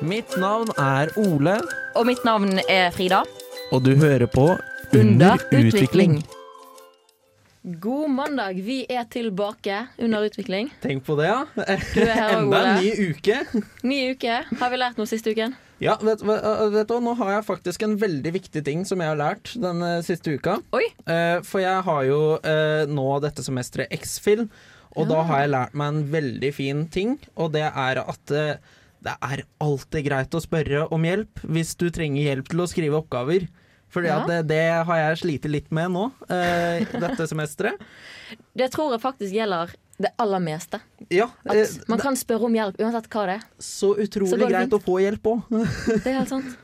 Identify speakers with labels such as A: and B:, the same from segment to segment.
A: Mitt navn er Ole,
B: Og mitt navn er Frida.
A: og du hører på Under utvikling.
B: God mandag, vi er tilbake under utvikling.
A: Tenk på det, ja.
B: Her,
A: Enda en ny uke.
B: Ny uke. Har vi lært noe siste uken?
A: Ja, vet, vet, du, Nå har jeg faktisk en veldig viktig ting som jeg har lært den eh, siste uka.
B: Oi.
A: Eh, for jeg har jo eh, nå dette semesteret X-Fill, og da har jeg lært meg en veldig fin ting. Og det er at eh, det er alltid greit å spørre om hjelp hvis du trenger hjelp til å skrive oppgaver. For
B: Ja.
A: det, det har jeg slitt litt med nå, eh, dette semesteret.
B: Det tror jeg faktisk gjelder det aller meste.
A: Ja,
B: At
A: eh,
B: man kan spørre om hjelp uansett hva det er.
A: så utrolig
B: Så
A: greit
B: fint.
A: å få hjelp òg.
B: Det er helt sant.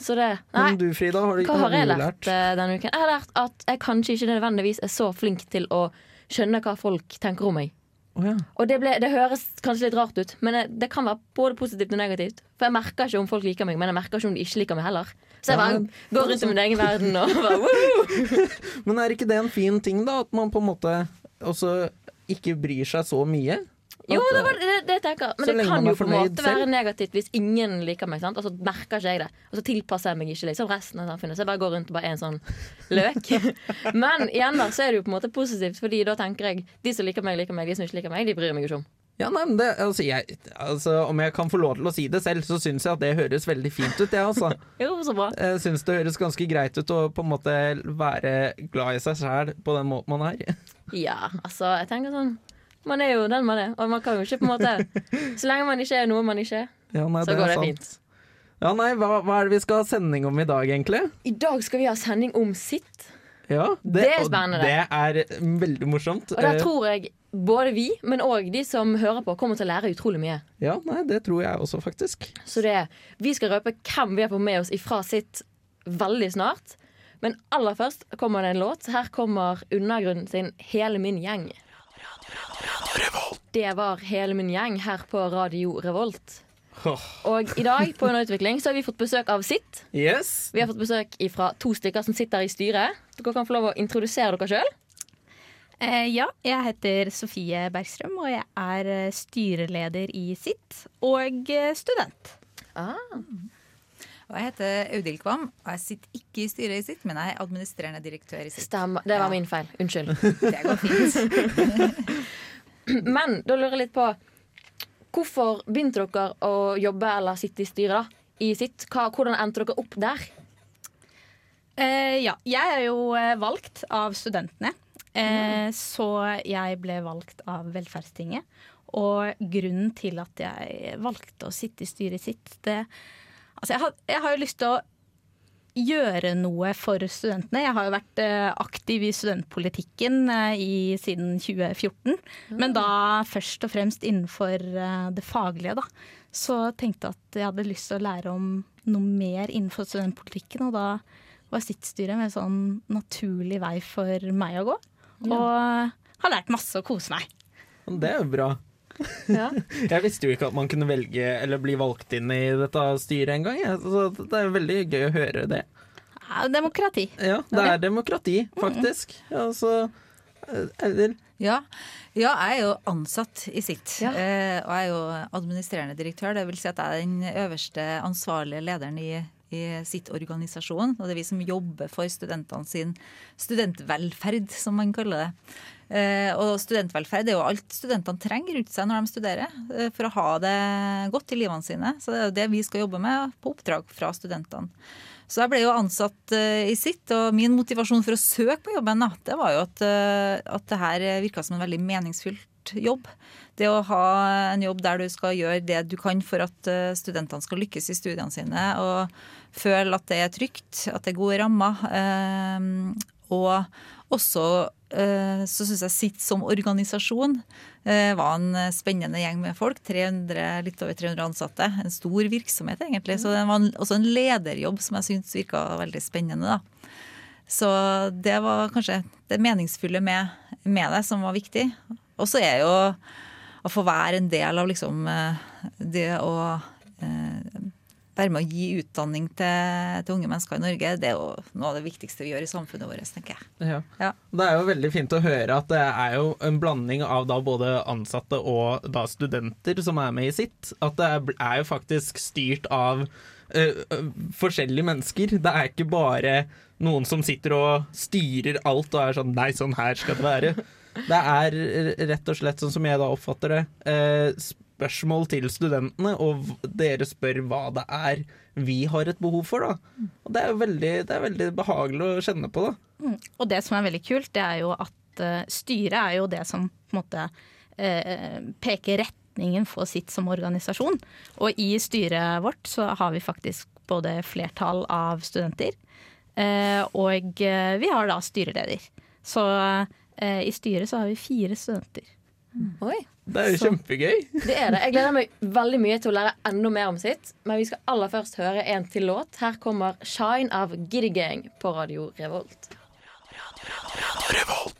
B: Så det Nei,
A: du, Frida, har du
B: hva har jeg lært eh, denne uken? Jeg har lært at jeg kanskje ikke nødvendigvis er så flink til å skjønne hva folk tenker om meg.
A: Oh, ja.
B: Og det, ble, det høres kanskje litt rart ut, men det, kan være både positivt og negativt. For jeg merker ikke om folk liker meg, men jeg merker ikke om de ikke liker meg heller. Så jeg
A: Ja,
B: bare
A: men-
B: går rundt i min egen verden og bare woo!
A: Men er ikke det en fin ting, da? At man på en måte også ikke bryr seg så mye?
B: Jo, det var det, det jeg tenker. Men det kan jo på en måte være negativt hvis ingen liker meg. Sant? Og så merker ikke jeg det. Og så tilpasser jeg meg ikke liksom resten av samfunnet. Så jeg bare går rundt og bare er en sånn løk. Men igjen da, så er det jo på en måte positivt, Fordi da tenker jeg de som liker meg, liker meg. De som ikke liker meg, de bryr meg ikke om.
A: Ja, nei, men det, altså, jeg, altså, Om jeg kan få lov til å si det selv, så syns jeg at det høres veldig fint ut. Jeg, altså.
B: Jo, så bra.
A: jeg syns det høres ganske greit ut å på en måte være glad i seg sjæl på den måten man er.
B: Ja, altså, jeg tenker sånn Man er jo den man er, og man kan jo ikke på en måte Så lenge man ikke er noe man ikke er,
A: Ja, nei,
B: så
A: det
B: går det
A: sant.
B: fint.
A: Ja, nei, hva, hva er det vi skal ha sending om i dag, egentlig?
B: I dag skal vi ha sending om sitt.
A: Ja,
B: Det er
A: og
B: spennende.
A: Det er mm, veldig morsomt.
B: Og der
A: Eh,
B: tror jeg både vi, men òg de som hører på, kommer til å lære utrolig mye.
A: Ja, nei, det tror jeg også, faktisk.
B: Så det, vi skal røpe hvem vi har fått med oss ifra sitt veldig snart. Men aller først kommer det en låt. Her kommer Undergrunnen sin 'Hele min gjeng'. Det var Hele min gjeng her på Radio Revolt. Og i dag på Underutvikling så har vi fått besøk av Sitt.
A: Yes.
B: Vi har fått besøk fra to stykker som sitter i styret. Dere kan få lov å introdusere dere sjøl.
C: Eh, ja, jeg heter Sofie Bergstrøm, og jeg er eh, styreleder i SIT og eh, student.
B: Ah.
D: Og jeg heter Audhild Kvam, og jeg sitter ikke i styret i sitt, men jeg er administrerende direktør i sitt.
B: Stemmer. Det var
D: Ja.
B: min feil. Unnskyld.
D: Det går fint.
B: Men da lurer jeg litt på Hvorfor begynte dere å jobbe eller sitte i styret da? I sitt? Hva, hvordan endte dere opp der?
C: Eh, ja, jeg er jo eh, valgt av studentene, eh, så jeg ble valgt av Velferdstinget. Og grunnen til at jeg valgte å sitte i styret sitt, det Altså, jeg har, jeg har jo lyst til å gjøre noe for studentene. Jeg har jo vært eh, aktiv i studentpolitikken eh, i, siden 2014. Men da først og fremst innenfor eh, det faglige, da. Så tenkte jeg at jeg hadde lyst til å lære om noe mer innenfor studentpolitikken. Og da var sittstyret en sånn naturlig vei for meg å gå. Og har lært masse og kose meg.
A: Det er jo bra.
B: Ja.
A: Jeg visste jo ikke at man kunne velge eller bli valgt inn i dette styret engang. Så det er veldig gøy å høre det.
C: Demokrati.
A: Ja, det er demokrati, faktisk. Ja, så eh, Audhild.
D: Ja. ja, jeg er jo ansatt i sitt,
B: Ja.
D: eh, og jeg er jo administrerende direktør. Det vil si at jeg er den øverste ansvarlige lederen i, i sitt organisasjon. Og det er vi som jobber for studentene sin studentvelferd, som man kaller det. Eh, og studentvelferd er jo alt studentene trenger rundt seg når de studerer, eh, for å ha det godt i livene sine. Så det er jo det vi skal jobbe med på oppdrag fra studentene. Så jeg ble jo ansatt eh, i sitt, og min motivasjon for å søke på jobben, det var jo at, at det her virka som en veldig meningsfylt jobb. Det å ha en jobb der du skal gjøre det du kan for at studentene skal lykkes i studiene sine, og føle at det er trygt, at det er gode rammer. og også eh, så syns jeg sitt som organisasjon eh, var en spennende gjeng med folk. 300, litt over 300 ansatte. En stor virksomhet, egentlig. Så det var også en lederjobb som jeg syntes virka veldig spennende. da. Så det var kanskje det meningsfulle med, med det som var viktig. Og så er jo å få være en del av liksom eh, det å eh, være med å gi utdanning til, til, unge mennesker i Norge, det er jo noe av det viktigste vi gjør i samfunnet vårt, tenker jeg.
A: Ja.
D: Ja.
A: Det er jo veldig fint å høre at det er jo en blanding av da både ansatte og da studenter som er med i sitt. At det er, jo faktisk styrt av uh, forskjellige mennesker. Det er ikke bare noen som sitter og styrer alt og er sånn Nei, sånn her skal det være. Det er rett og slett, sånn som jeg da oppfatter det, uh, spørsmål til studentene, og dere spør hva det er vi har et behov for. Da. Og det er veldig, det er veldig behagelig å kjenne på. Da.
C: Mm. Og det som er veldig kult, det er jo at uh, styret er jo det som på en måte uh, peker retningen for sitt som organisasjon. Og i styret vårt så har vi faktisk både flertall av studenter, uh, og vi har da styreleder. Så i styret så har vi fire studenter.
B: Oi.
A: Det er jo kjempegøy.
B: Det er det. Jeg gleder meg veldig mye til å lære enda mer om sitt. Men vi skal aller først høre en til låt. Her kommer 'Shine' av Giddy Gang på Radio Revolt.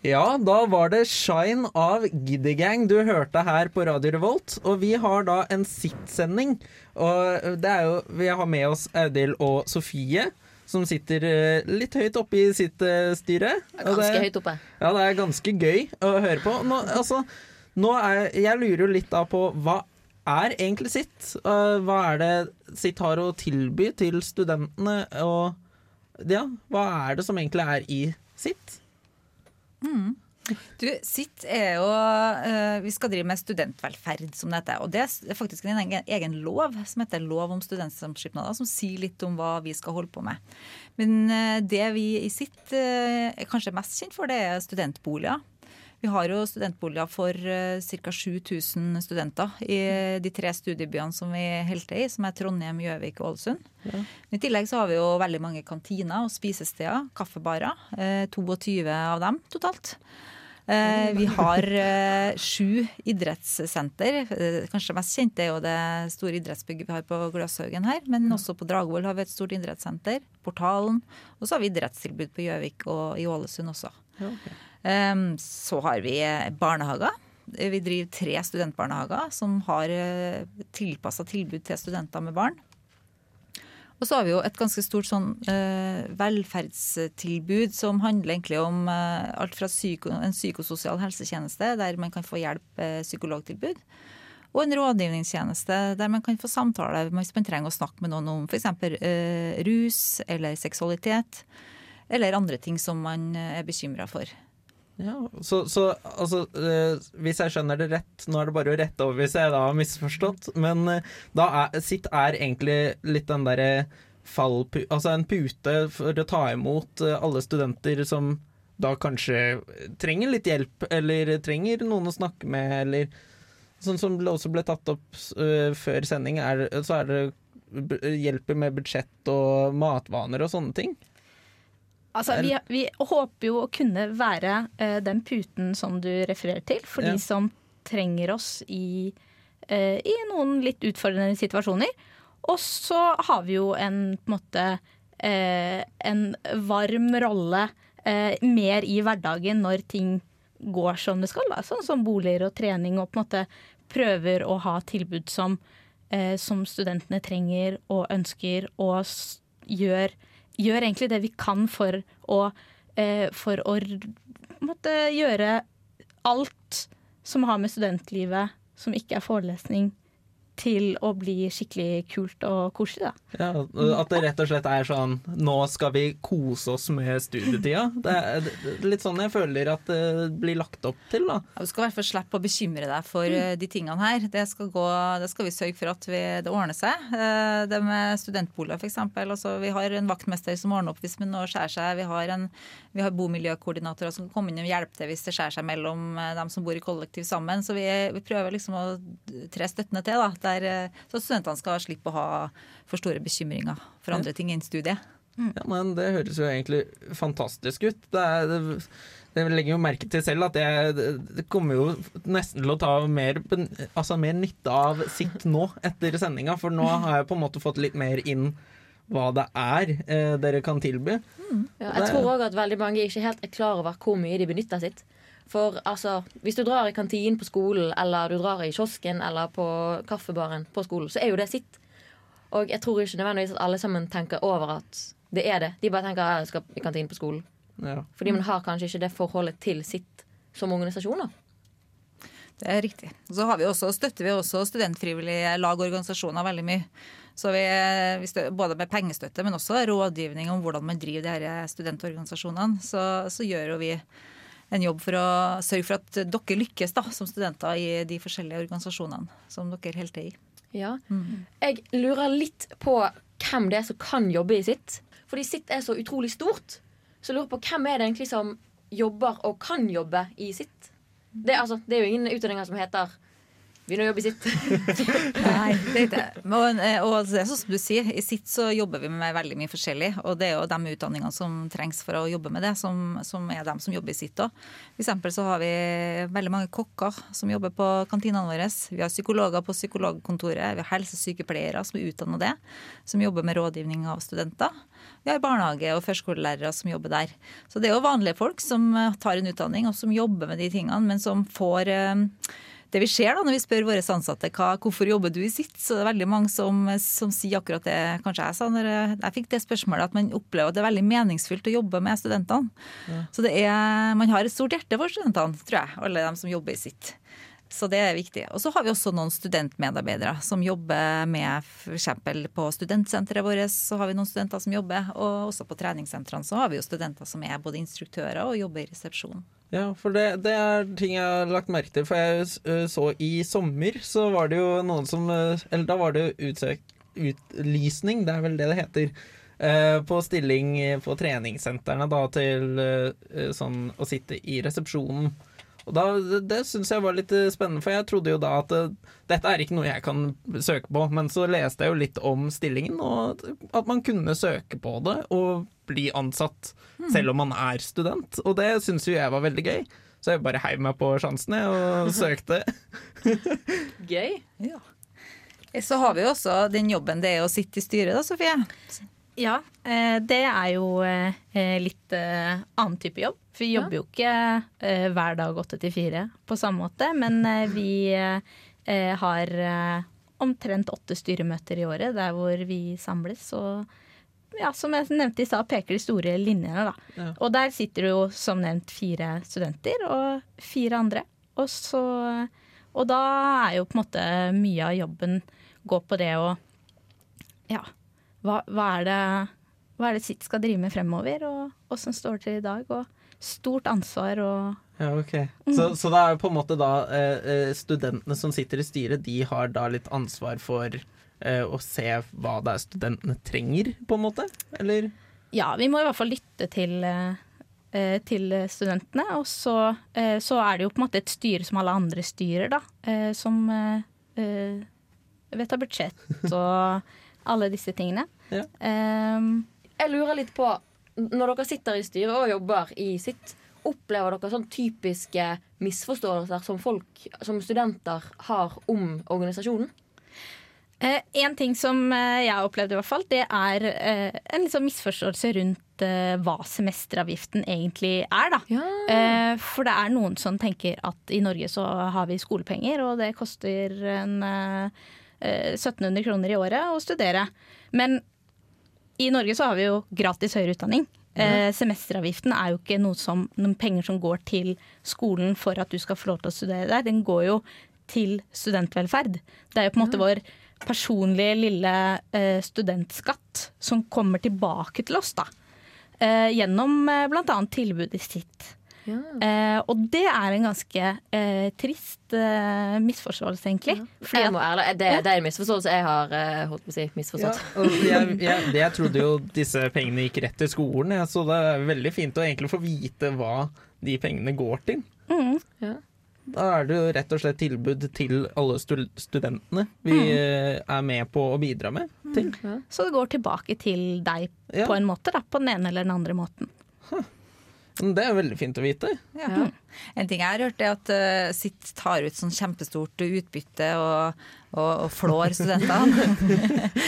A: Ja, da var det 'Shine' av Giddy Gang du hørte her på Radio Revolt. Og vi har da en sitt-sending. Og det er jo Vi har med oss Audhild og Sofie som sitter eh, litt høyt oppe i sitt uh, styre.
B: Ganske det, høyt oppe.
A: Ja, det er ganske gøy å høre på. Nå, altså, nå er, jeg lurer jo litt da på hva er egentlig sitt? Uh, hva er det sitt har å tilby til studentene? Og ja, hva er det som egentlig er i sitt?
D: Mm. Du, Sitt er jo uh, Vi skal drive med studentvelferd, som det heter. Og det er faktisk en egen, egen lov som heter lov om studentsamskipnader, som sier litt om hva vi skal holde på med. Men uh, det vi i sitt er kanskje mest kjent for, det er studentboliger. Vi har jo studentboliger for uh, ca. 7000 studenter i de tre studiebyene som vi holder i, som er Trondheim, Gjøvik og Ålesund. Ja. I tillegg så har vi jo veldig mange kantiner og spisesteder, kaffebarer. Uh, 22 av dem totalt. Uh, vi har sju idrettssenter. Kanskje det mest kjente er jo det store idrettsbygget vi har på Gløshaugen her. Men også på Dragvoll har vi et stort idrettssenter. Portalen. Og så har vi idrettstilbud på Gjøvik og i Ålesund også. Ja, Okay. Um, så har vi barnehager. Vi driver tre studentbarnehager som har uh, tilpassa tilbud til studenter med barn. Og så har vi jo et ganske stort sånn uh, velferdstilbud som handler egentlig om alt fra psyko, en psykososial helsetjeneste, der man kan få hjelp, psykologtilbud, og en rådgivningstjeneste der man kan få samtale hvis man trenger å snakke med noen om f.eks. Rus eller seksualitet, eller andre ting som man er bekymra for.
A: Ja, så, så altså, eh, hvis jeg skjønner det rett Nå er det bare å rette over hvis jeg da har misforstått, men eh, da er, sitt er egentlig litt den derre fallpu... Altså en pute for å ta imot eh, alle studenter som da kanskje trenger litt hjelp, eller trenger noen å snakke med, eller Sånn som det også ble tatt opp uh, før sending, er, så er det hjelper med budsjett og matvaner og sånne ting.
C: Altså, vi, vi, håper jo å kunne være uh, den puten som du refererer til, for ja. de som trenger oss i, uh, i, noen litt utfordrende situasjoner. Og så har vi jo en på en måte uh, en varm rolle mer i hverdagen når ting går som det skal. Da. Sånn som boliger og trening, og på en måte prøver å ha tilbud som, som studentene trenger og ønsker, og gjør gjør egentlig det vi kan for å, eh, for å måtte gjøre alt som har med studentlivet som ikke er forelesning, til å bli skikkelig kult og koselig.
A: Da. Ja, At det rett og slett er sånn Nå skal vi kose oss med studietida. Det er litt sånn jeg føler at det blir lagt opp til. da.
D: Ja, du skal i hvert fall slippe å bekymre deg for mm. de tingene her. Det skal, gå, det skal vi sørge for at vi, det ordner seg. Eh, det med studentboliger f.eks. Altså, vi har en vaktmester som ordner opp hvis noe skjærer seg. Vi har, en, vi har bomiljøkoordinatorer som kan komme inn og hjelpe til hvis det skjærer seg mellom eh, dem som bor i kollektiv sammen. Så vi, vi prøver liksom å tre støttende til. da der, eh, så studentene skal slippe å ha for store bekymringer for andre ting enn studiet.
A: Mm. Ja, men Det høres jo egentlig fantastisk ut. Det, er, det, det legger jo merke til selv at jeg, det kommer jo nesten til å ta mer, altså mer nytte av sitt nå etter sendinga. For nå har jeg på en måte fått litt mer inn hva det er eh, dere kan tilby.
B: Mm. Ja, jeg tror òg at veldig mange ikke helt er klar over hvor mye de benytter sitt. For altså, hvis du drar i kantinen på skolen, eller du drar i kiosken eller på kaffebaren på skolen, så er jo det sitt. Og jeg tror ikke nødvendigvis at alle sammen tenker over at det er det. De bare tenker at jeg skal i kantinen på skolen.
A: Ja.
B: Fordi man har kanskje ikke det forholdet til sitt som organisasjon. da.
D: Det er riktig. Så har vi også, støtter vi også studentfrivillige lag og organisasjoner veldig mye. Så vi, vi stø- både med pengestøtte, men også rådgivning om hvordan man driver de her studentorganisasjonene. Så, så gjør jo vi en jobb for å sørge for at dere lykkes da, som studenter i de forskjellige organisasjonene som dere holder i.
B: Ja. Jeg lurer litt på hvem det er som kan jobbe i sitt. Fordi sitt er så utrolig stort. Så jeg lurer på hvem er det egentlig som jobber og kan jobbe i sitt. Det, altså, det er jo ingen utdanninger som heter 'begynn å jobbe i sitt'.
D: Nei, det er ikke det. Men, eh, Og det er sånn som du sier, i sitt så jobber vi med veldig mye forskjellig. Og det er jo de utdanningene som trengs for å jobbe med det, som, som er dem som jobber i sitt òg. Eksempel så har vi veldig mange kokker som jobber på kantinene våre. Vi har psykologer på psykologkontoret, vi har helsesykepleiere som er utdanna det, som jobber med rådgivning av studenter. Vi har barnehage- og førskolelærere som jobber der. Så det er jo vanlige folk som eh, tar en utdanning og som jobber med de tingene, men som får eh, det vi ser da når vi spør våre ansatte hva, hvorfor jobber du i sitt, så det er veldig mange som, som sier akkurat det kanskje jeg sa når jeg, jeg fikk det spørsmålet, at man opplever at det er veldig meningsfylt å jobbe med studentene. Så det er, man har et stort hjerte for studentene, tror jeg, alle de som jobber i sitt. Så det er viktig. Og så har vi også noen studentmedarbeidere som jobber med f.eks. på studentsenteret vårt, så har vi noen studenter som jobber, og også på treningssentrene så har vi jo studenter som er både instruktører og jobber i resepsjonen.
A: Ja, for det, det er ting jeg har lagt merke til. For jeg så i sommer, så var det jo noen som Eller da var det utsøk, utlysning, det er vel det det heter. på stilling på treningssentrene da til sånn å sitte i resepsjonen. Og da, Det, det syns jeg var litt spennende, for jeg trodde jo da at dette er ikke noe jeg kan søke på. Men så leste jeg jo litt om stillingen, og at man kunne søke på det og bli ansatt selv om man er student. Og det syns jo jeg var veldig gøy. Så jeg bare heiv meg på sjansen og søkte.
B: Gøy.
D: Ja. Så har vi jo også den jobben det er å sitte i styret, da, Sofie.
C: Ja, eh, det er jo eh, litt eh, annen type jobb. For vi jobber jo ikke eh, hver dag åtte til fire på samme måte, men eh, vi eh, har eh, omtrent åtte styremøter i året der hvor vi samles og ja, som jeg nevnte i stad, peker de store linjene. Da.
A: Ja.
C: Og der sitter det jo som nevnt fire studenter og fire andre. Og, så, og da er jo på en måte mye av jobben gå på det å Ja, hva, hva, er det, hva er det sitt skal drive med fremover, og åssen står det til i dag? Og stort ansvar og
A: Ja, ok. Så, så det er på en måte da eh, eh, studentene som sitter i styret, de har da litt ansvar for eh, å se hva det er studentene trenger, på en måte? Eller?
C: Ja, vi må i hvert fall lytte til, eh, til studentene. Og så, eh, så er det jo på en måte et styre som alle andre styrer, da. eh, Som eh, eh, vedtar budsjett og alle disse tingene.
A: Ja.
C: Ehm,
B: Jeg lurer litt på, når dere sitter i styret og jobber i sitt, opplever dere sånn typiske misforståelser som folk, som studenter, har om organisasjonen?
C: Eh, en ting som eh, jeg har opplevd, i hvert fall, det er eh, en liksom misforståelse rundt eh, hva semesteravgiften egentlig er. Da.
B: Ja.
C: Eh, for det er noen som tenker at i Norge så har vi skolepenger, og det koster en, eh, eh, 1700 kroner i året å studere. Men i Norge så har vi jo gratis høyere utdanning. Eh, semesteravgiften er jo ikke noe som, noen penger som går til skolen for at du skal få lov til å studere der. Den går jo til studentvelferd. Det er jo på en måte vår personlige lille eh, studentskatt som kommer tilbake til oss, da. Eh, gjennom eh, bl.a. tilbudet sitt.
B: Ja.
C: Eh, og det er en ganske eh, trist eh, misforståelse, egentlig. Fordi
B: Jeg må ærlig, det, det er en misforståelse jeg har eh, holdt på å si,
A: Ja,
B: misforstått.
A: og jeg, jeg, jeg trodde jo disse pengene gikk rett til skolen, så det er veldig fint å egentlig få vite hva de pengene går til.
C: mm,
B: Ja.
A: Da er det jo rett og slett tilbud til alle studentene vi mm. er med på å bidra med. Til.
C: så det går tilbake til deg
A: Ja.
C: på en måte, da. På den ene eller den andre måten.
A: Men Det er veldig fint å vite.
D: Ja. En ting jeg har hørt, er at uh, Sitt tar ut sånn kjempestort utbytte og, og, og flår studentene.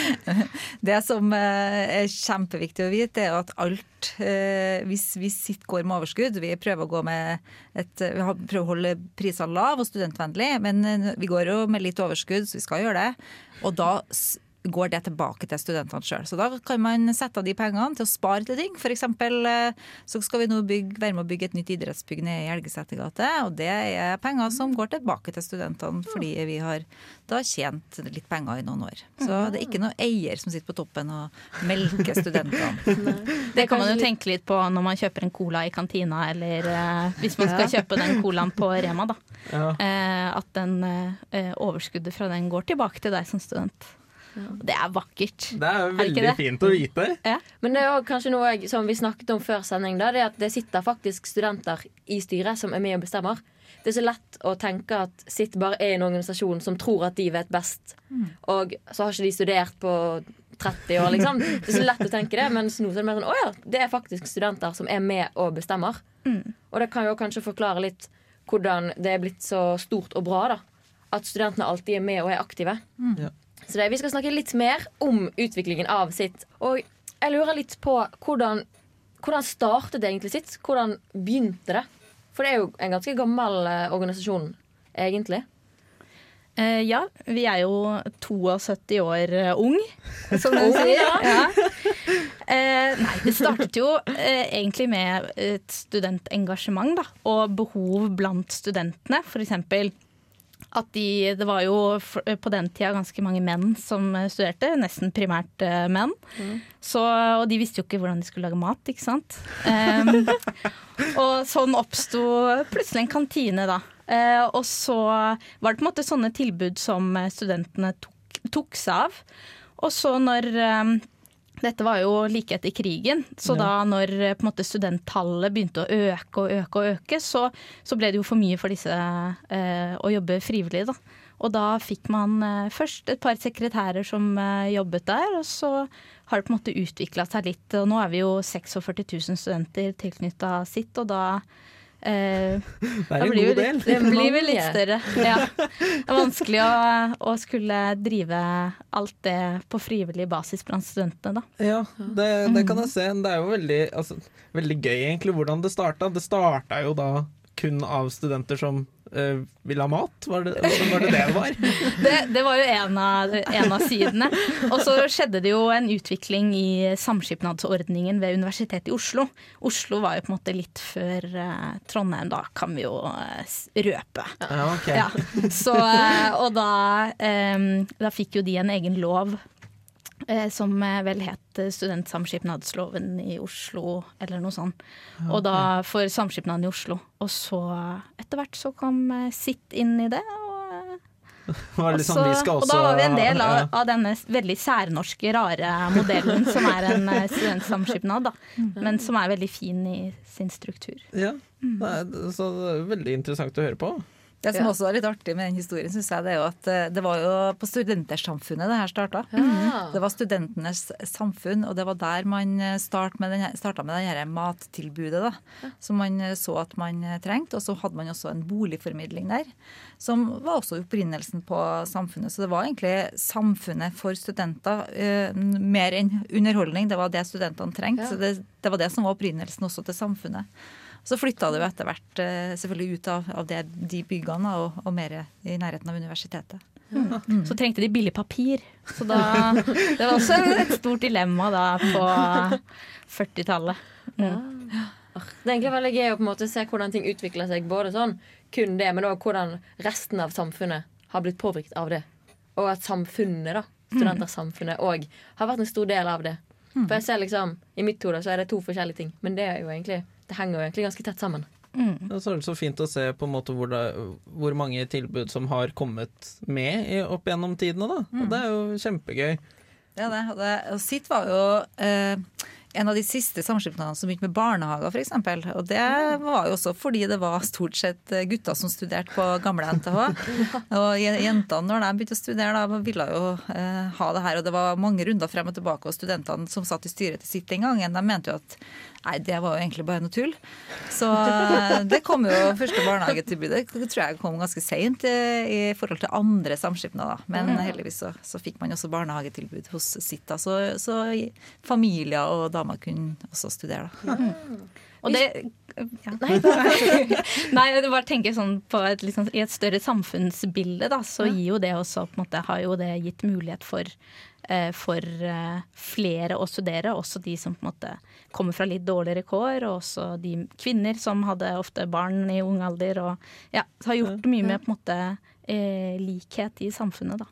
D: det som uh, er kjempeviktig å vite, er at alt uh, hvis, hvis Sitt går med overskudd Vi prøver å, et, vi prøver å holde prisene lave og studentvennlig, men vi går jo med litt overskudd, så vi skal gjøre det. Og da går det tilbake til studentene sjøl. Så da kan man sette av de pengene til å spare til ting. F.eks. så skal vi nå bygge, være med å bygge et nytt idrettsbygg nede i Elgeseter gate. Og det er penger som går tilbake til studentene fordi vi har da tjent litt penger i noen år. Så det er ikke noe eier som sitter på toppen og melker studentene.
C: Det kan man jo tenke litt på når man kjøper en cola i kantina, eller eh, hvis man skal kjøpe den colaen på Rema, da.
A: Ja.
C: Eh, at den eh, overskuddet fra den går tilbake til deg som student. Det er vakkert.
A: Det er veldig
C: det?
A: fint å vite.
B: Men det er også kanskje noe jeg, som vi snakket om før sending, da, det er at det sitter faktisk studenter i styret som er med og bestemmer. Det er så lett å tenke at sitt bare er en organisasjon som tror at de vet best, og så har ikke de studert på 30 år, liksom. Det er så lett å tenke det, mens nå er det mer sånn å ja, det er faktisk studenter som er med og bestemmer. Og det kan jo kanskje forklare litt hvordan det er blitt så stort og bra, da. At studentene alltid er med og er aktive.
A: Ja.
B: Det, vi skal snakke litt mer om utviklingen av sitt. Og jeg lurer litt på hvordan, hvordan startet det egentlig sitt? Hvordan begynte det? For det er jo en ganske gammel eh, organisasjon, egentlig.
C: Eh, ja, vi er jo 72 år eh, ung, som du sier. Ja. Eh, nei, det startet jo eh, egentlig med et studentengasjement da, og behov blant studentene. For eksempel at de Det var jo på den tida ganske mange menn som eh, studerte, nesten primært menn. menn. Så, og de visste jo ikke hvordan de skulle lage mat, ikke sant. Um, og sånn oppsto plutselig en kantine, da. Uh, og så var det på en måte sånne tilbud som eh, studentene tok, tok seg av. Og så når eh, dette var jo like etter krigen, så da når eh, måte studenttallet begynte å øke og øke, og øke, så, så ble det jo for mye for disse eh, å jobbe frivillig. Da. Og da fikk man eh, først et par sekretærer som eh, jobbet der, og så har det på en måte utvikla seg litt. Og nå er vi jo 46 000 studenter tilknytta sitt, og da eh,
A: Det er en
C: blir
A: god del.
C: litt, det blir vel litt større. Ja. Det er vanskelig å, å skulle drive alt det på frivillig basis blant studentene, da.
A: Ja, det, det kan jeg se. Det er jo veldig, altså, veldig gøy egentlig hvordan det starta. Det starta jo da kun av studenter som eh, vil ha mat. Var det var det det det var?
C: Det, det var jo en av, en av sidene. Og så skjedde det jo en utvikling i samskipnadsordningen ved Universitetet i Oslo. Oslo var jo på en måte litt før uh, Trondheim, da kan vi jo uh, røpe.
A: Ja, okay.
C: Ja. Så, og da, um, da fikk jo de en egen lov som eh, vel het eh, Studentsamskipnadsloven i Oslo, eller noe sånt. Og da for Samskipnaden i Oslo. Og så etter hvert så kom eh, Sitt inn i det. Og, eh,
A: Det var
C: og
A: sånn,
C: og da var vi en del av,
A: ja.
C: av denne veldig særnorske, rare modellen som er en eh, studentsamskipnad, da. Men som er veldig fin i sin struktur.
A: Ja, det er, så det er veldig interessant å høre på.
D: Det som
B: Ja.
D: også er litt artig med den historien, synes jeg, det er jo at eh, det var jo på Studentersamfunnet det her starta.
B: Ja.
D: Det var studentenes samfunn, og det var der man med starta med det her mattilbudet. da, Som man eh, så at man eh, trengte. Og så hadde man også en boligformidling der, som var også opprinnelsen på samfunnet. Så det var egentlig samfunnet for studenter, eh, mer enn underholdning. Det var det studentene trengte.
B: Ja.
D: Så det, det var det som var opprinnelsen også til samfunnet. Så flytta det jo etter hvert eh, selvfølgelig ut av, av det, de byggene og, og mer i nærheten av universitetet.
C: Så trengte de billig papir. Så da, det var også et stort dilemma da på 40-tallet.
B: Ja. Det er egentlig veldig gøy å på en måte se hvordan ting utvikler seg. Både sånn kun det, men òg hvordan resten av samfunnet har blitt påvirket av det. Og at samfunnet, da, studentersamfunnet, òg har vært en stor del av det. For jeg ser liksom, I mitt hode så er det to forskjellige ting, men det, er jo egentlig, det henger jo egentlig ganske tett sammen.
A: Mm. så er det så fint å se på en måte hvor, det, hvor mange tilbud som har kommet med i, opp gjennom tidene. Da. Og det er jo kjempegøy.
D: Det er det. Og, det, og SIT var jo eh, en av de siste samskipnadene som begynte med barnehager, f.eks. Og det var jo også fordi det var stort sett gutter som studerte på gamle NTH. Og jentene, når de begynte å studere, da ville jo eh, ha det her. Og det var mange runder frem og tilbake, og studentene som satt i styret til SIT den gangen, de mente jo at Nei, det var jo egentlig bare noe tull. Så eh, det kom jo første barnehagetilbudet. Det tror jeg kom ganske seint i, i forhold til andre samskipnader. Men heldigvis så, så fikk man også barnehagetilbud hos Sitta, så, så familier og damer kunne også studere. Da.
C: Og det ja. Nei, Nei, jeg bare tenker sånn på et, liksom, I et større samfunnsbilde da, så gir jo det også på en måte, har jo det gitt mulighet for eh, for eh, flere å studere, også de som på en måte kommer fra litt dårligere kår, og også de kvinner som hadde ofte barn i ung alder, og ja, har gjort mye med på en måte eh, likhet i samfunnet, da.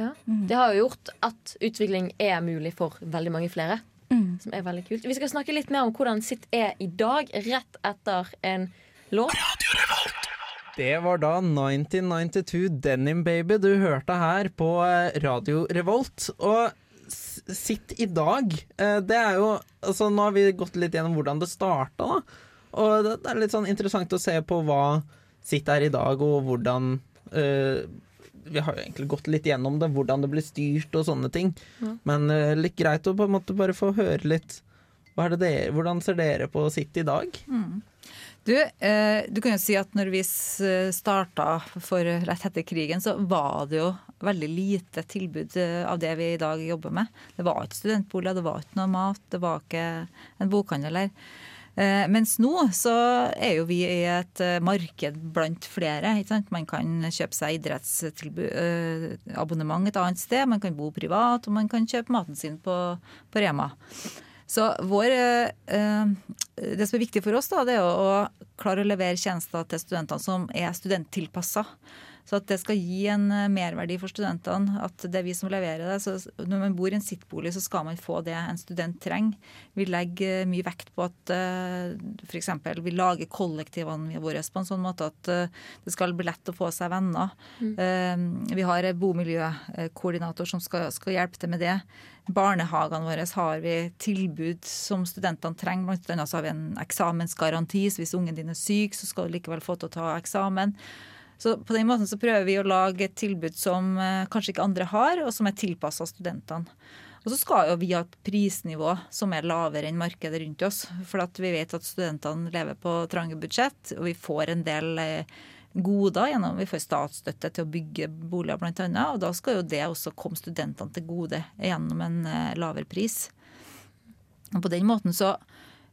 B: Ja. Det har jo gjort at utvikling er mulig for veldig mange flere.
C: Mm.
B: Som er veldig kult. Vi skal snakke litt mer om hvordan sitt er i dag, rett etter en låt.
A: Det var da 1992 Denim Baby du hørte her på eh, Radio Revolt. Og sitt i dag, eh, det er jo Altså, nå har vi gått litt gjennom hvordan det starta, da. Og det er litt sånn interessant å se på hva sitt er i dag, og hvordan uh, Vi har jo egentlig gått litt gjennom det, hvordan det blir styrt og sånne ting. Men uh, litt greit å på en måte bare få høre litt dere, Hvordan ser dere på sitt i dag?
D: Du, eh, du kan jo si at når vi s- starta for rett etter krigen, så var det jo veldig lite tilbud eh, av det vi i dag jobber med. Det var ikke studentboliger, det var ikke noe mat, det var ikke en bokhandel her. Eh, mens nå så er jo vi i et eh, marked blant flere. Man kan kjøpe seg idrettsabonnement et annet sted, man kan bo privat, og man kan kjøpe maten sin på, på Rema. Så vår, eh, det som er viktig for oss, da, det er å klare å levere tjenester til studentene som er studenttilpassa. Så at det skal gi en eh, merverdi for studentene. At det er vi som leverer det. Så når man bor i en sittbolig, så skal man få det en student trenger. Vi legger mye vekt på at uh, f.eks. vi lager kollektivene våre på en sånn måte at eh, det skal bli lett å få seg venner. Mm. vi har bomiljøkoordinator som skal, skal hjelpe til med det. Barnehagene våre har vi tilbud som studentene trenger. Blant annet så har vi en eksamensgaranti, så hvis ungen din er syk, så skal du likevel få til å ta eksamen. Så på den måten så prøver vi å lage et tilbud som eh, kanskje ikke andre har, og som er tilpassa studentene. Og så skal jo vi ha et prisnivå som er lavere enn markedet rundt oss. For vi vet at studentene lever på trange budsjett, og vi får en del eh, goder gjennom Vi får statsstøtte til å bygge boliger bl.a. Og da skal jo det også komme studentene til gode gjennom en eh, lavere pris. Og på den måten så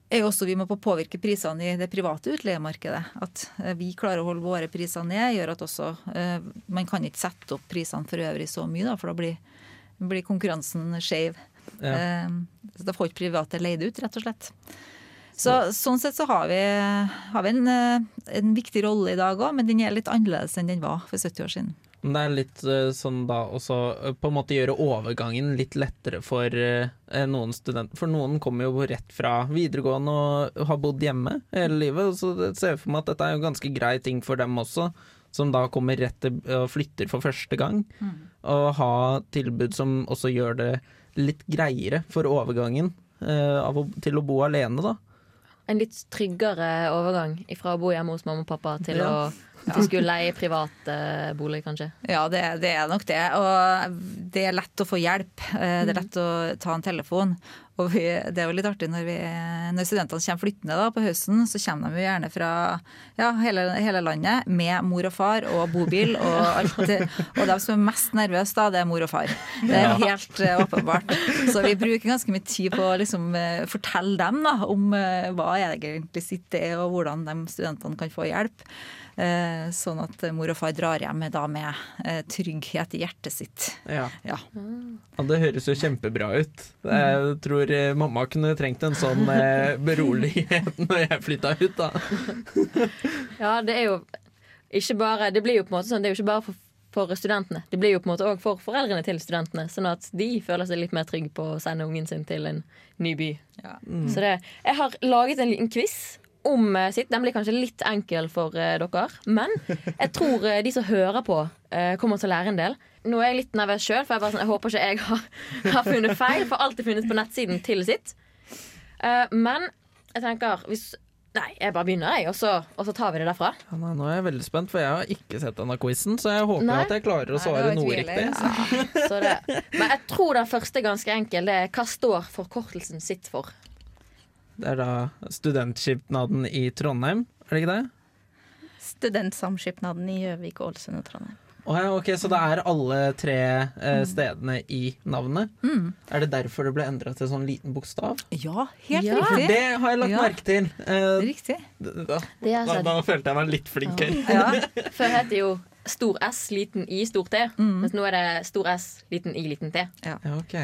D: er jo også vi må på påvirke prisene i det private utleiemarkedet. At eh, vi klarer å holde våre priser ned, gjør at også eh, Man kan ikke sette opp prisene for øvrig så mye, da, for da blir, blir konkurransen skeiv.
A: Ja.
D: Eh, da får ikke private leid ut, rett og slett. Så, sånn sett så har vi, har vi en, en viktig rolle i dag òg, men den er litt annerledes enn den var for 70 år siden.
A: Men det er litt eh, sånn da også eh, på en måte gjøre overgangen litt lettere for eh, noen studenter. For noen kommer jo rett fra videregående og har bodd hjemme hele livet. Så det ser jeg for meg at dette er jo en ganske grei ting for dem også, som da kommer rett til og flytter for første gang. Og ha tilbud som også gjør det litt greiere for overgangen til å bo alene, da.
B: En litt tryggere overgang fra å bo hjemme hos mamma og pappa til
A: Ja.
B: å til å skulle leie privat bolig, kanskje.
D: Ja, det, det er nok det. Og det er lett å få hjelp. Eh, Det er lett å ta en telefon. Og vi, det er jo litt artig når, vi, når studentene kommer flyttende da, på høsten, så kommer de jo gjerne fra ja, hele, hele landet med mor og far og bobil og alt. Og de som er mest nervøse, da, det er mor og far. Det er helt eh, åpenbart. Så vi bruker ganske mye tid på å liksom, eh, fortelle dem da, om eh, hva egentlig sitt er, og hvordan de studentene kan få hjelp. Eh, Sånn at mor og far drar hjem da, med eh, trygghet i hjertet sitt.
A: Ja.
D: Ja.
A: Det høres jo kjempebra ut. Jeg tror eh, mamma kunne trengt en sånn eh, berolighet når jeg flytta ut, da.
B: Ja, det er jo ikke bare Det blir jo på en måte sånn Det er jo ikke bare for, for studentene. Det blir jo på en måte òg for foreldrene til studentene, sånn at de føler seg litt mer trygge på å sende ungen sin til en ny by.
D: Ja.
B: Så det Jeg har laget en liten quiz om eh, sitt. Den blir kanskje litt enkel for eh, dere, men jeg tror eh, de som hører på, kommer til å lære en del. Nå er jeg litt nervøs sjøl, for jeg, bare, sånn, jeg håper ikke jeg har, har funnet feil. For alt er funnet på nettsiden til sitt. Eh, men jeg tenker hvis Nei, jeg bare begynner, jeg, og så, og så tar vi det derfra.
A: Ja, nei, nå er jeg veldig spent, for jeg har ikke sett denne quizen, så jeg håper
B: Nei.
A: at jeg klarer å svare
D: var
A: noe riktig.
D: Ja,
B: Så det. Men jeg tror den første er ganske enkel. Det er hva står forkortelsen sitt for?
A: Det er da studentskipnaden i Trondheim, er det ikke det?
C: Studentsamskipnaden i Gjøvik, Ålesund og Trondheim.
A: Oh, ja, ok, Så det er alle tre eh, stedene i navnet?
D: Mm.
A: Er det derfor det ble endra til sånn liten bokstav?
D: Ja, helt
B: Ja.
D: Riktig.
A: det har jeg lagt
D: Ja.
A: merke til. Eh,
D: Riktig.
A: da, da,
B: da,
A: da følte jeg meg litt flink
D: Ja.
B: Før het det jo stor S, liten I, stor T. Mens nå er det stor S, liten I, liten T.
A: Ja, ok.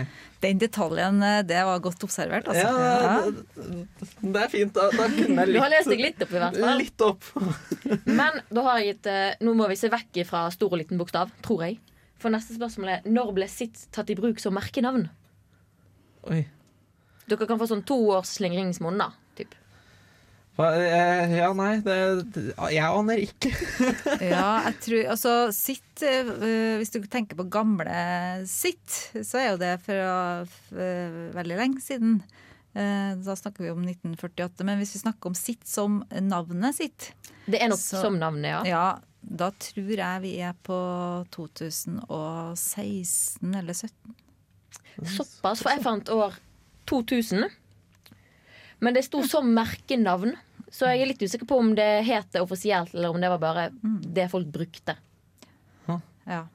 D: Den detaljen, eh, det var godt observert. Altså.
A: Ja,
D: Ja.
A: det, det er fint. Da, da kunne jeg
B: Du har lest deg litt opp, i hvert fall.
A: litt opp.
B: Men da har jeg et, eh, nå må vi se vekk fra stor og liten bokstav, tror jeg. For neste spørsmål er når ble sitt tatt i bruk som merkenavn?
A: Oi.
B: Dere kan få sånn to års slingringsmonn, da.
A: Eh, ja, nei, det, Jeg aner ikke.
D: Ja, jeg tror Altså, sitt eh, Hvis du tenker på gamle sitt, så er jo det fra eh, veldig lenge siden. Eh, Da snakker vi om 1948. Men hvis vi snakker om sitt som navnet sitt,
B: Det er nok
D: Så-
B: som navnet, ja.
D: ja, da tror jeg vi er på 2016 eller 2017.
B: Såpass, for jeg fant år 2000. Men det sto som merkenavn, så jeg er litt usikker på om det het det offisielt, eller om det var bare det folk brukte.
D: Ja.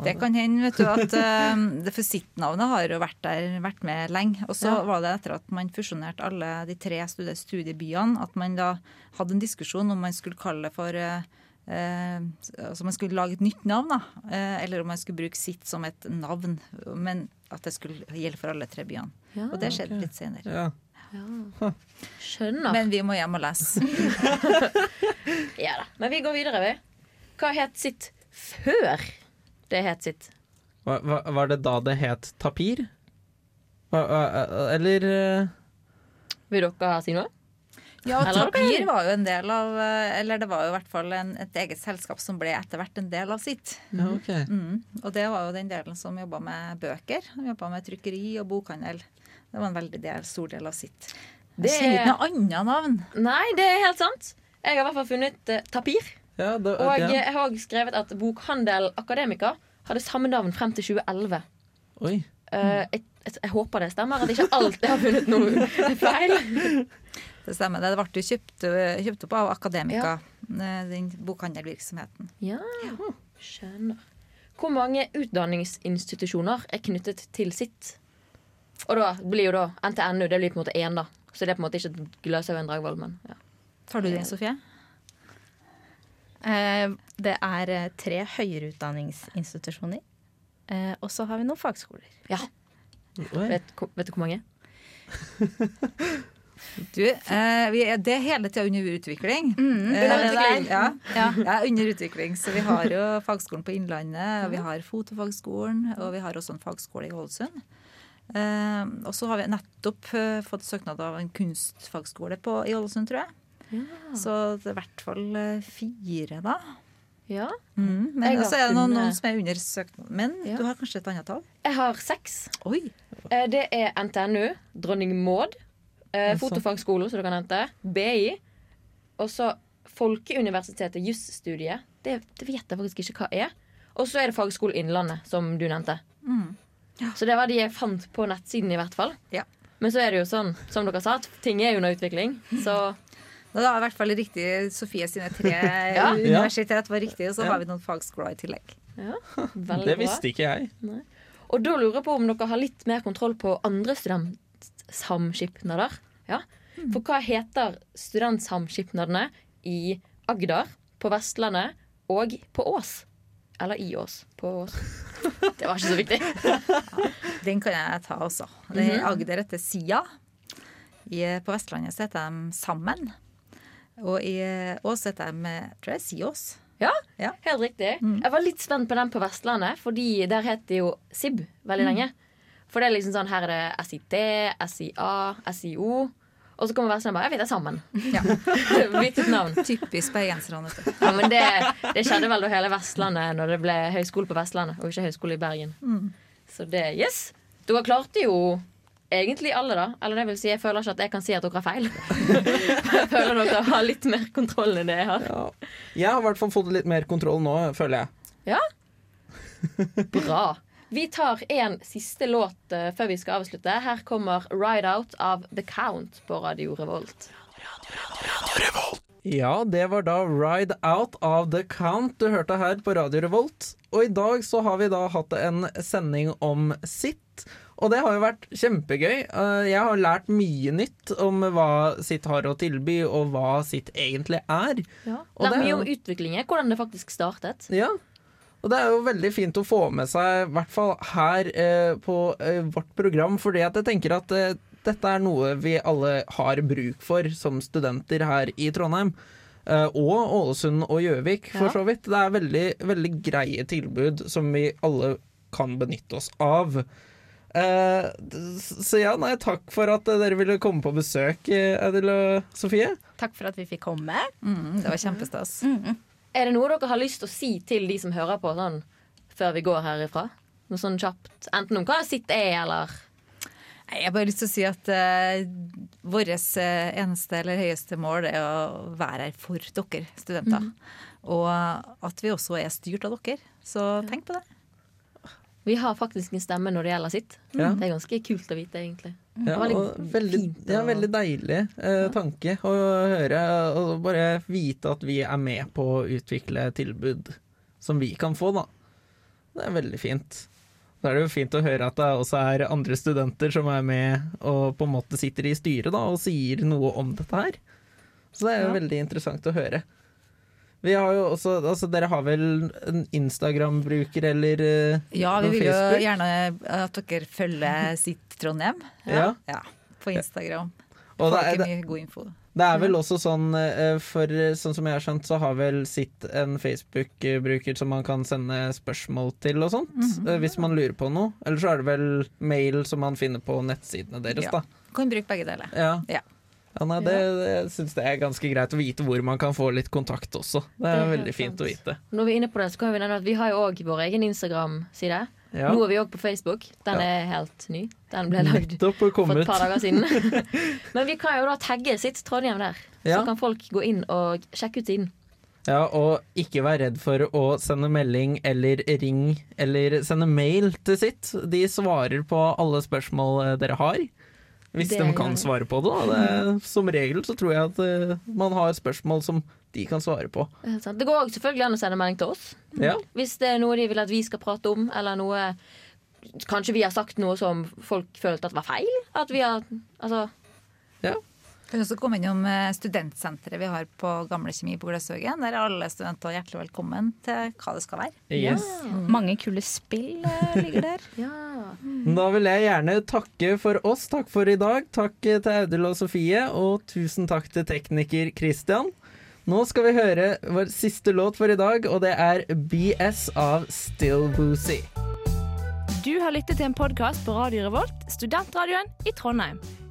D: Det kan hende, vet du, at uh, det for sitt-navnet har jo vært der, vært med lenge. Og så
B: Ja.
D: var det etter at man fusjonerte alle de tre studie- studiebyene, at man da hadde en diskusjon om man skulle kalle det for uh, uh, altså man skulle lage et nytt navn, da. Eh, eller om man skulle bruke sitt som et navn. Men at det skulle gjelde for alle tre byene.
B: Ja,
D: Og det skjedde litt senere.
A: Ja.
B: Skjønner.
D: Men vi må hjem og lese.
B: Ja da. Men vi går videre, vi. Hva het sitt før det het sitt?
A: Var, hva, var det da det het tapir? Hva- hva- Eller eh,
B: Vil dere si noe?
D: Ja, Tapir var jo en del av eh, Eller det var jo i hvert fall en, et eget selskap som ble etter hvert en del av sitt.
A: Ja, okay.
D: Mm. Og det var jo den delen som jobba med bøker. Jobba med trykkeri og bokhandel. Det var en veldig del, stor del av sitt.
B: Det-
D: er ikke noe annet navn.
B: Nei, det er helt sant. Jeg har i hvert fall funnet uh, Tapir.
A: Ja, det,
B: Og
A: ja.
B: jeg har også skrevet at Bokhandel Akademika hadde samme navn frem til 2011.
A: Oi.
B: Uh, jeg, jeg, jeg håper det stemmer, at ikke alt jeg har funnet noe feil.
D: Det stemmer. Det ble kjøpt, kjøpt opp av Akademika, ja. den bokhandelvirksomheten.
B: Ja, skjønner. Hvor mange utdanningsinstitusjoner er knyttet til sitt? Og da blir jo da NTNU det blir på en måte én, da. Så det er på en måte ikke Gløshaugen Dragvoll, men ja.
D: Tar du det, Sofie?
C: Eh, det er eh, tre høyere utdanningsinstitusjoner. Eh, og så har vi noen fagskoler.
B: ja. Vet, vet du hvor mange?
D: Du, eh, vi er, det er hele tida under utvikling.
C: Mm,
D: Eh,
B: under utvikling.
D: Ja, ja, under utvikling. Så vi har jo Fagskolen på Innlandet, og vi har Fotofagskolen, og vi har også en fagskole i Ålesund. Eh, og så har vi nettopp eh, fått søknad av en kunstfagskole på, i Ålesund, tror jeg. Så det er i hvert fall eh, fire, da.
B: Ja.
D: Mm, men så er det noen, noen som er under søknad. Men
B: Ja.
D: du har kanskje et annet tall?
B: Jeg har seks.
D: Oi!
B: Eh, Det er NTNU, Dronning Maud, eh,
A: Altså.
B: Fotofagskolen, som du kan hente, BI, og så Folkeuniversitetet jusstudiet. Det, det vet jeg faktisk ikke hva er. Og så er det Fagskolen Innlandet, som du nevnte.
D: Mm.
B: Så det var de jeg fant på nettsiden, i hvert fall.
D: Ja.
B: Men så er det jo sånn, som dere sa, at ting er jo under utvikling. Så
D: Det er i hvert fall riktig. Sofie sine tre
B: Ja.
D: universitet var riktig, og så
A: Ja.
D: har vi noen fagskoler i tillegg.
B: ja,
A: Det visste ikke jeg.
B: Og da lurer jeg på om dere har litt mer kontroll på andre studentsamskipnader. Ja. For hva heter studentsamskipnadene i Agder, på Vestlandet og på Ås? Eller i oss. På oss. Det var ikke så viktig.
D: Den kan jeg ta også. Det er Agder heter Sia. I, på Vestlandet så heter de Sammen. Og i Ås heter de eh, tror jeg, Siås.
B: Ja,
D: Ja.
B: helt riktig. Jeg var litt spent på den på Vestlandet, Fordi der het det jo SIB veldig lenge. For det er liksom sånn, her er det SIT, SIA, SIO. Og så kommer Vestlandet bare vet det er sammen.
D: Ja.
B: Byttet navn.
D: Typisk bergenserne.
B: Ja, men det, det skjedde vel da hele Vestlandet når det ble høyskole på Vestlandet, og ikke høyskole i Bergen. Så det, yes. Dere klarte jo egentlig alle, da. Eller det vil si, jeg føler ikke at jeg kan si at dere har feil. jeg føler dere har litt mer kontroll enn det jeg har.
A: Ja. Jeg har i hvert fall fått litt mer kontroll nå, føler jeg.
B: Ja. Bra. Vi tar en siste låt eh, før vi skal avslutte. Her kommer 'Ride Out' av The Count på Radio Revolt. Radio Revolt!
A: Ja, det var da Ride Out of the Count du hørte her på Radio Revolt. Og i dag så har vi da hatt en sending om sitt. Og det har jo vært kjempegøy. Eh, Jeg har lært mye nytt om hva sitt har å tilby, og hva sitt egentlig er.
B: Ja. Lært mye om utviklingen, hvordan det faktisk startet.
A: Ja, Og det er jo veldig fint å få med seg, i hvert fall her eh, på eh, vårt program, fordi at jeg tenker at eh, dette er noe vi alle har bruk for som studenter her i Trondheim. Eh, og Ålesund og Gjøvik, for
C: Ja.
A: så vidt. Det er veldig, veldig greie tilbud som vi alle kan benytte oss av. Eh, så ja, nei, takk for at eh, dere ville komme på besøk, Edil og Sofie.
C: Takk for at vi fikk komme.
D: Mm, det var kjempestas.
B: Er det noe dere har lyst til å si til de som hører på, sånn før vi går herifra? Noe sånn kjapt. Enten om hva sitt er, eller
D: Jeg har bare lyst til å si at uh, vårt eh, eneste eller høyeste mål er å være her for dere studenter. Og at vi også er styrt av dere. Så tenk på det.
B: Vi har faktisk en stemme når det gjelder sitt.
A: Ja.
B: Det er ganske kult å vite, egentlig.
A: Ja, veldig,
B: fint
A: ja, veldig deilig eh, tanke å høre. Og bare vite at vi er med på å utvikle tilbud som vi kan få, da. Det er veldig fint. Da er det jo fint å høre at det også er andre studenter som er med og på en måte sitter i styret da, og sier noe om dette her. Så det er jo
C: Ja.
A: veldig interessant å høre. Vi har jo også, altså Dere har vel en Instagram-bruker eller Facebook?
D: Ja, vi vil jo
A: Facebook?
D: gjerne at dere følger sitt Trondheim.
A: Ja.
D: Ja, På Instagram.
A: Og
D: Får
A: det er-
D: dere mye god info.
A: Det er vel også sånn, eh, for sånn som jeg har skjønt, så har vel sitt en Facebook-bruker som man kan sende spørsmål til og sånt, eh, hvis man lurer på noe. Eller så er det vel mail som man finner på nettsidene deres,
D: Ja.
A: da.
D: Kan bruke begge deler.
A: Ja.
D: Ja.
A: Ja, nei, det, det syns jeg er ganske greit å vite hvor man kan få litt kontakt også. Det er,
B: Det er
A: veldig fint
B: sant.
A: å vite.
B: Når vi er inne på det, så kan vi nevne at vi har jo òg vår egen Instagram-side.
A: Ja.
B: Nå er vi òg på Facebook. Den
A: Ja.
B: er helt ny. Den ble lagd for et par dager siden. Men vi kan jo da tagge sitt Trondheim der.
A: Ja.
B: Så kan folk gå inn og sjekke ut siden.
A: Ja, og ikke vær redd for å sende melding eller ring eller sende mail til sitt. De svarer på alle spørsmål eh, dere har. Hvis
B: Det
A: de kan svare på det. Da. det. Som regel så tror jeg at eh, man har spørsmål som de kan svare på.
B: Det går også selvfølgelig an å sende melding til oss.
A: Ja,
B: Hvis det er noe de vil at vi skal prate om, eller noe Kanskje vi har sagt noe som folk følte at var feil? At vi har Altså
D: Kan også komme innom eh, studentsenteret vi har på Gamle Kjemi på Gløshaugen. Der er alle studenter hjertelig velkommen til hva det skal være.
A: yes.
C: Mange kule spill eh, ligger der.
B: Ja.
A: Da vil jeg gjerne takke for oss. Takk for i dag. Takk til Audhild og Sofie, og tusen takk til tekniker Christian. Nå skal vi høre vår siste låt for i dag, og det er BS av Still Boozy.
E: Du har lyttet til en podkast på Radio Revolt, studentradioen i Trondheim.